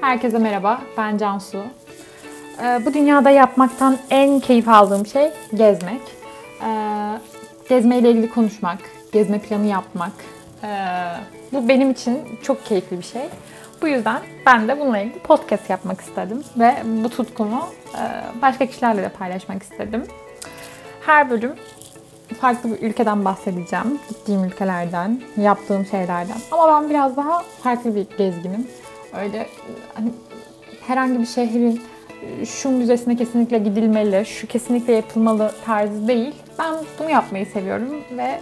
Herkese merhaba, ben Cansu. Ee, bu dünyada yapmaktan en keyif aldığım şey gezmek. Ee, gezmeyle ilgili konuşmak, gezme planı yapmak. Ee, bu benim için çok keyifli bir şey. Bu yüzden ben de bununla ilgili podcast yapmak istedim ve bu tutkumu e, başka kişilerle de paylaşmak istedim. Her bölüm farklı bir ülkeden bahsedeceğim. Gittiğim ülkelerden, yaptığım şeylerden. Ama ben biraz daha farklı bir gezginim. Öyle hani herhangi bir şehrin şu müzesine kesinlikle gidilmeli, şu kesinlikle yapılmalı tarzı değil. Ben bunu yapmayı seviyorum ve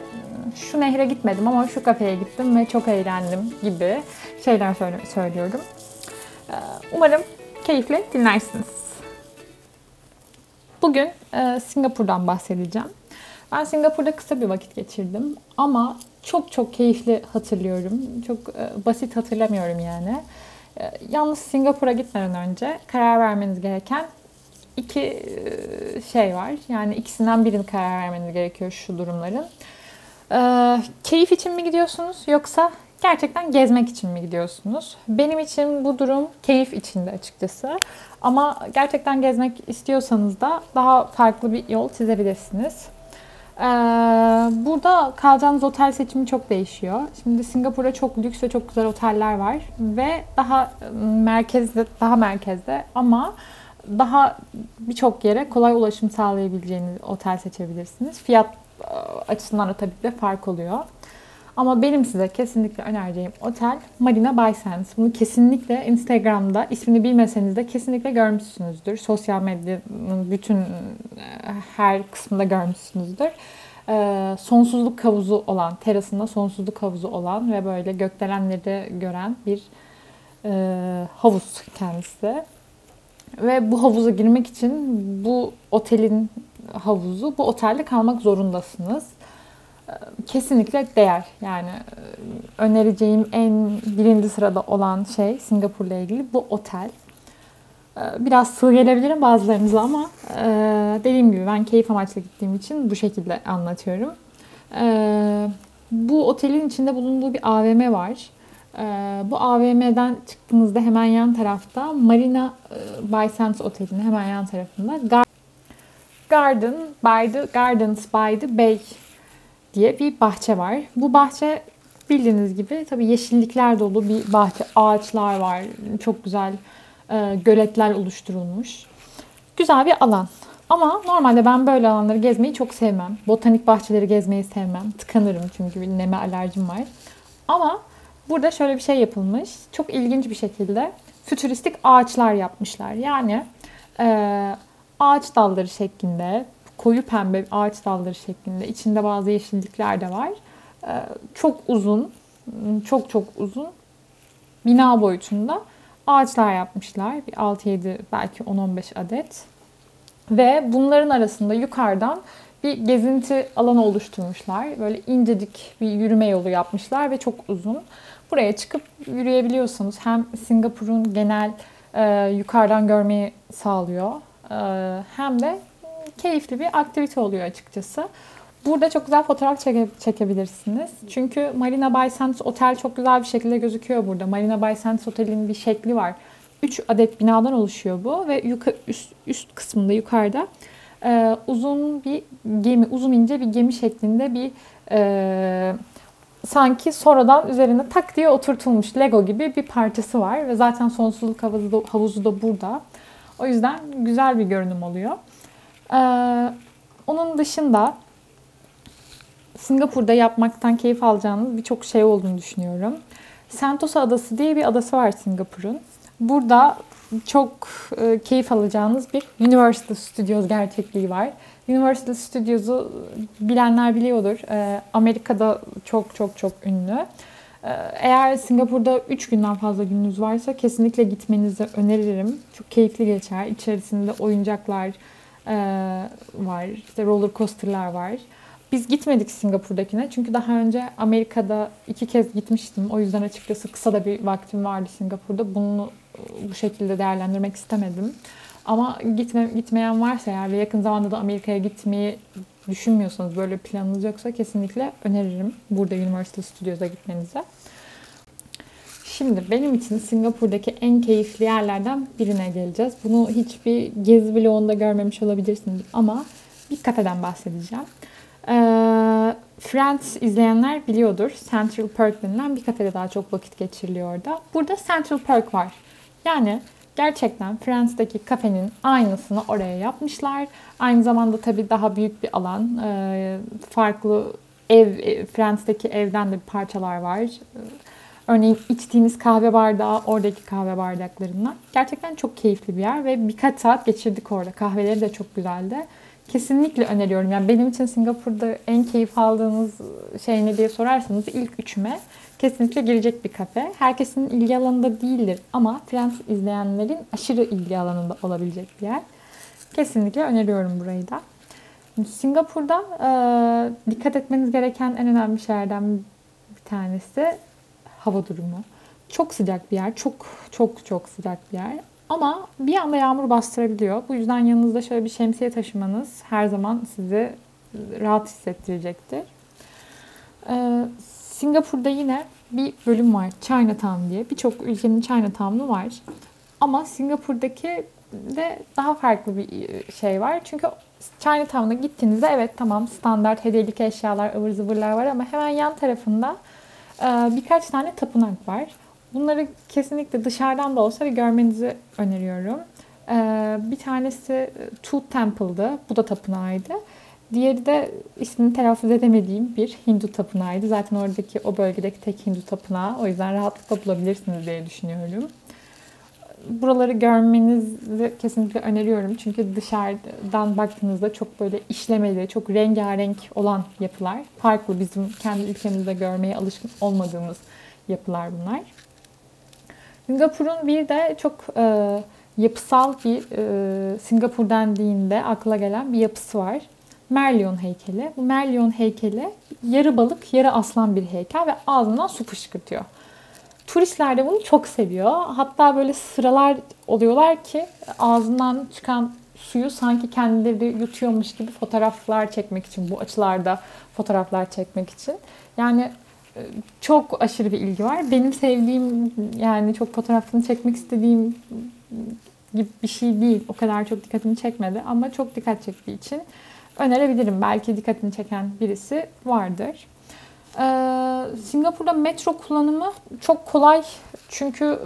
şu nehre gitmedim ama şu kafeye gittim ve çok eğlendim gibi şeyler söylüyorum. Ee, Umarım keyifle dinlersiniz. Bugün e, Singapur'dan bahsedeceğim. Ben Singapur'da kısa bir vakit geçirdim ama çok çok keyifli hatırlıyorum. Çok e, basit hatırlamıyorum yani. E, yalnız Singapur'a gitmeden önce karar vermeniz gereken iki e, şey var. Yani ikisinden birini karar vermeniz gerekiyor şu durumların. E, keyif için mi gidiyorsunuz yoksa gerçekten gezmek için mi gidiyorsunuz? Benim için bu durum keyif içinde açıkçası. Ama gerçekten gezmek istiyorsanız da daha farklı bir yol çizebilirsiniz. Ee, burada kalacağınız otel seçimi çok değişiyor. Şimdi Singapur'da çok lüks ve çok güzel oteller var ve daha merkezde, daha merkezde ama daha birçok yere kolay ulaşım sağlayabileceğiniz otel seçebilirsiniz. Fiyat e, açısından da tabii ki de fark oluyor. Ama benim size kesinlikle önereceğim otel Marina Bay Sands. Bunu kesinlikle Instagram'da ismini bilmeseniz de kesinlikle görmüşsünüzdür. Sosyal medyanın bütün e, her kısmında görmüşsünüzdür. Ee, sonsuzluk havuzu olan, terasında sonsuzluk havuzu olan ve böyle gökdelenleri gören bir e, havuz kendisi. Ve bu havuza girmek için bu otelin havuzu, bu otelde kalmak zorundasınız kesinlikle değer. Yani e, önereceğim en birinci sırada olan şey Singapur'la ilgili bu otel. E, Biraz sığ gelebilirim bazılarınıza ama e, dediğim gibi ben keyif amaçlı gittiğim için bu şekilde anlatıyorum. Bu otelin içinde bulunduğu bir AVM var. Bu AVM'den çıktığınızda hemen yan tarafta Marina Bay Sands Oteli'nin hemen yan tarafında Gar- Garden by the Gardens by the Bay diye bir bahçe var. Bu bahçe bildiğiniz gibi tabii yeşillikler dolu bir bahçe. Ağaçlar var. Çok güzel e, göletler oluşturulmuş. Güzel bir alan. Ama normalde ben böyle alanları gezmeyi çok sevmem. Botanik bahçeleri gezmeyi sevmem. Tıkanırım çünkü neme alerjim var. Ama burada şöyle bir şey yapılmış. Çok ilginç bir şekilde fütüristik ağaçlar yapmışlar. Yani e, ağaç dalları şeklinde koyu pembe ağaç dalları şeklinde. İçinde bazı yeşillikler de var. Ee, çok uzun, çok çok uzun bina boyutunda ağaçlar yapmışlar. Bir 6-7 belki 10-15 adet. Ve bunların arasında yukarıdan bir gezinti alanı oluşturmuşlar. Böyle incecik bir yürüme yolu yapmışlar ve çok uzun. Buraya çıkıp yürüyebiliyorsunuz. Hem Singapur'un genel e, yukarıdan görmeyi sağlıyor. E, hem de keyifli bir aktivite oluyor açıkçası. Burada çok güzel fotoğraf çeke- çekebilirsiniz. Çünkü Marina Bay Sands Otel çok güzel bir şekilde gözüküyor burada. Marina Bay Sands Otel'in bir şekli var. 3 adet binadan oluşuyor bu ve yuka, üst, üst kısmında yukarıda e, uzun bir gemi, uzun ince bir gemi şeklinde bir e, sanki sonradan üzerine tak diye oturtulmuş Lego gibi bir parçası var ve zaten sonsuzluk havuzu da, havuzu da burada. O yüzden güzel bir görünüm oluyor. Ee, onun dışında Singapur'da yapmaktan keyif alacağınız birçok şey olduğunu düşünüyorum. Sentosa Adası diye bir adası var Singapur'un. Burada çok e, keyif alacağınız bir Universal Studios gerçekliği var. Universal Studios'u bilenler biliyordur. E, Amerika'da çok çok çok ünlü. E, eğer Singapur'da 3 günden fazla gününüz varsa kesinlikle gitmenizi öneririm. Çok keyifli geçer. İçerisinde oyuncaklar, e, var. İşte roller coaster'lar var. Biz gitmedik Singapur'dakine çünkü daha önce Amerika'da iki kez gitmiştim. O yüzden açıkçası kısa da bir vaktim vardı Singapur'da. Bunu bu şekilde değerlendirmek istemedim. Ama gitme, gitmeyen varsa eğer ve yakın zamanda da Amerika'ya gitmeyi düşünmüyorsanız, böyle planınız yoksa kesinlikle öneririm burada Universal Studios'a gitmenize. Şimdi benim için Singapur'daki en keyifli yerlerden birine geleceğiz. Bunu hiçbir gezi vlogunda görmemiş olabilirsiniz ama bir kafeden bahsedeceğim. Ee, Friends izleyenler biliyordur. Central Perk denilen bir kafede daha çok vakit geçiriliyor orada. Burada Central Perk var. Yani gerçekten Friends'deki kafenin aynısını oraya yapmışlar. Aynı zamanda tabii daha büyük bir alan. Ee, farklı ev, e, Friends'teki evden de parçalar var. Örneğin içtiğiniz kahve bardağı oradaki kahve bardaklarından. Gerçekten çok keyifli bir yer ve birkaç saat geçirdik orada. Kahveleri de çok güzeldi. Kesinlikle öneriyorum. Yani benim için Singapur'da en keyif aldığınız şey ne diye sorarsanız ilk üçüme kesinlikle girecek bir kafe. Herkesin ilgi alanında değildir ama Friends izleyenlerin aşırı ilgi alanında olabilecek bir yer. Kesinlikle öneriyorum burayı da. Singapur'da e, dikkat etmeniz gereken en önemli şeylerden bir tanesi hava durumu. Çok sıcak bir yer. Çok çok çok sıcak bir yer. Ama bir anda yağmur bastırabiliyor. Bu yüzden yanınızda şöyle bir şemsiye taşımanız her zaman sizi rahat hissettirecektir. Ee, Singapur'da yine bir bölüm var. Chinatown diye. Birçok ülkenin Chinatown'u var. Ama Singapur'daki de daha farklı bir şey var. Çünkü Chinatown'a gittiğinizde evet tamam standart hediyelik eşyalar, ıvır zıvırlar var ama hemen yan tarafında birkaç tane tapınak var. Bunları kesinlikle dışarıdan da olsa bir görmenizi öneriyorum. Ee, bir tanesi Tooth Temple'dı. Bu da tapınağıydı. Diğeri de ismini telaffuz edemediğim bir Hindu tapınağıydı. Zaten oradaki o bölgedeki tek Hindu tapınağı. O yüzden rahatlıkla bulabilirsiniz diye düşünüyorum buraları görmenizi kesinlikle öneriyorum. Çünkü dışarıdan baktığınızda çok böyle işlemeli, çok rengarenk olan yapılar. Farklı bizim kendi ülkemizde görmeye alışkın olmadığımız yapılar bunlar. Singapur'un bir de çok e, yapısal bir e, Singapur dendiğinde akla gelen bir yapısı var. Merlion heykeli. Bu Merlion heykeli yarı balık, yarı aslan bir heykel ve ağzından su fışkırtıyor. Turistler de bunu çok seviyor. Hatta böyle sıralar oluyorlar ki ağzından çıkan suyu sanki kendileri yutuyormuş gibi fotoğraflar çekmek için bu açılarda fotoğraflar çekmek için. Yani e, çok aşırı bir ilgi var. Benim sevdiğim yani çok fotoğrafını çekmek istediğim gibi bir şey değil. O kadar çok dikkatimi çekmedi ama çok dikkat çektiği için önerebilirim. Belki dikkatini çeken birisi vardır. Ee, Singapur'da metro kullanımı çok kolay çünkü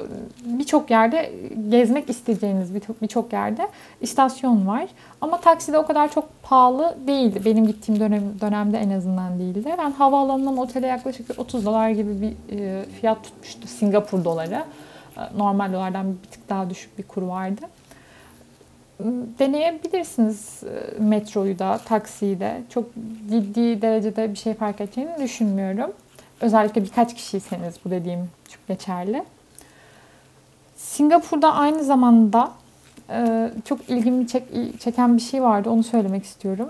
birçok yerde gezmek isteyeceğiniz birçok yerde istasyon var. Ama takside o kadar çok pahalı değildi. Benim gittiğim dönem, dönemde en azından değildi. Ben havaalanından otele yaklaşık 30 dolar gibi bir e, fiyat tutmuştu Singapur doları. E, normal dolardan bir tık daha düşük bir kur vardı deneyebilirsiniz e, metroyu da, taksiyi de. Çok ciddi derecede bir şey fark edeceğini düşünmüyorum. Özellikle birkaç kişiyseniz bu dediğim çok geçerli. Singapur'da aynı zamanda e, çok ilgimi çek, çeken bir şey vardı. Onu söylemek istiyorum.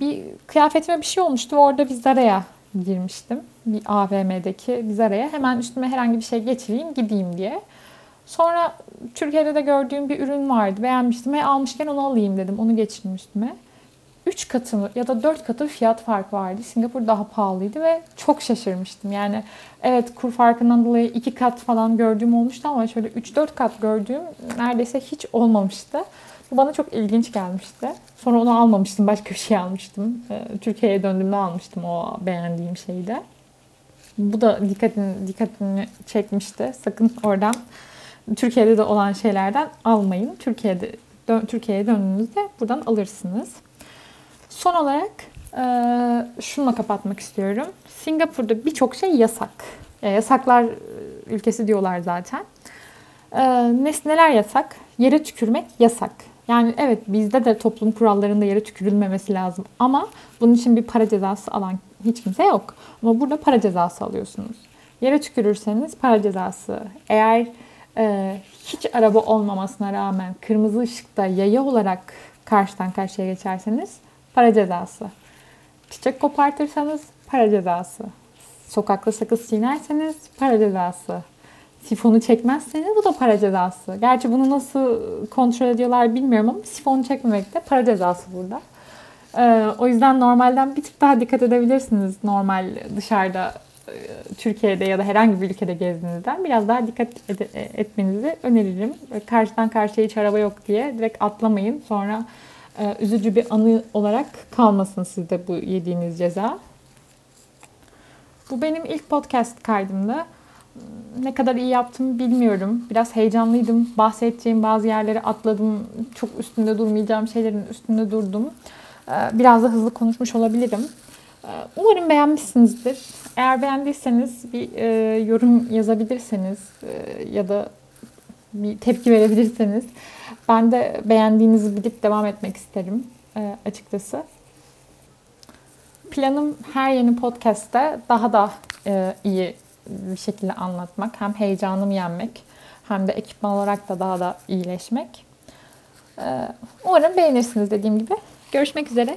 Bir kıyafetime bir şey olmuştu. Orada bir Zara'ya girmiştim. Bir AVM'deki bir Zara'ya. Hemen üstüme herhangi bir şey geçireyim gideyim diye. Sonra Türkiye'de de gördüğüm bir ürün vardı. Beğenmiştim. ve almışken onu alayım dedim. Onu geçirdim üstüme. 3 katı ya da 4 katı fiyat fark vardı. Singapur daha pahalıydı ve çok şaşırmıştım. Yani evet kur farkından dolayı 2 kat falan gördüğüm olmuştu ama şöyle 3-4 kat gördüğüm neredeyse hiç olmamıştı. Bu bana çok ilginç gelmişti. Sonra onu almamıştım. Başka bir şey almıştım. Ee, Türkiye'ye döndüğümde almıştım o beğendiğim şeyi de. Bu da dikkatini, dikkatini çekmişti. Sakın oradan Türkiye'de de olan şeylerden almayın. Türkiye'de dön, Türkiye'ye döndüğünüzde buradan alırsınız. Son olarak e, şununla kapatmak istiyorum. Singapur'da birçok şey yasak. Yani yasaklar ülkesi diyorlar zaten. E, neler yasak? Yere tükürmek yasak. Yani evet bizde de toplum kurallarında yere tükürülmemesi lazım ama bunun için bir para cezası alan hiç kimse yok. Ama burada para cezası alıyorsunuz. Yere tükürürseniz para cezası. Eğer e, hiç araba olmamasına rağmen kırmızı ışıkta yaya olarak karşıdan karşıya geçerseniz para cezası. Çiçek kopartırsanız para cezası. Sokakta sakız çiğnerseniz para cezası. Sifonu çekmezseniz bu da para cezası. Gerçi bunu nasıl kontrol ediyorlar bilmiyorum ama sifonu çekmemek de para cezası burada. Ee, o yüzden normalden bir tık daha dikkat edebilirsiniz normal dışarıda Türkiye'de ya da herhangi bir ülkede gezdiğinizden biraz daha dikkat ed- etmenizi öneririm. Karşıdan karşıya hiç araba yok diye direkt atlamayın. Sonra e, üzücü bir anı olarak kalmasın sizde bu yediğiniz ceza. Bu benim ilk podcast kaydımdı. Ne kadar iyi yaptım bilmiyorum. Biraz heyecanlıydım. Bahsedeceğim bazı yerleri atladım. Çok üstünde durmayacağım şeylerin üstünde durdum. Ee, Biraz da hızlı konuşmuş olabilirim. Ee, Umarım beğenmişsinizdir. Eğer beğendiyseniz bir e, yorum yazabilirseniz e, ya da bir tepki verebilirseniz ben de beğendiğinizi bilip devam etmek isterim e, açıkçası. Planım her yeni podcast'te daha da e, iyi bir şekilde anlatmak. Hem heyecanımı yenmek hem de ekipman olarak da daha da iyileşmek. E, umarım beğenirsiniz dediğim gibi. Görüşmek üzere.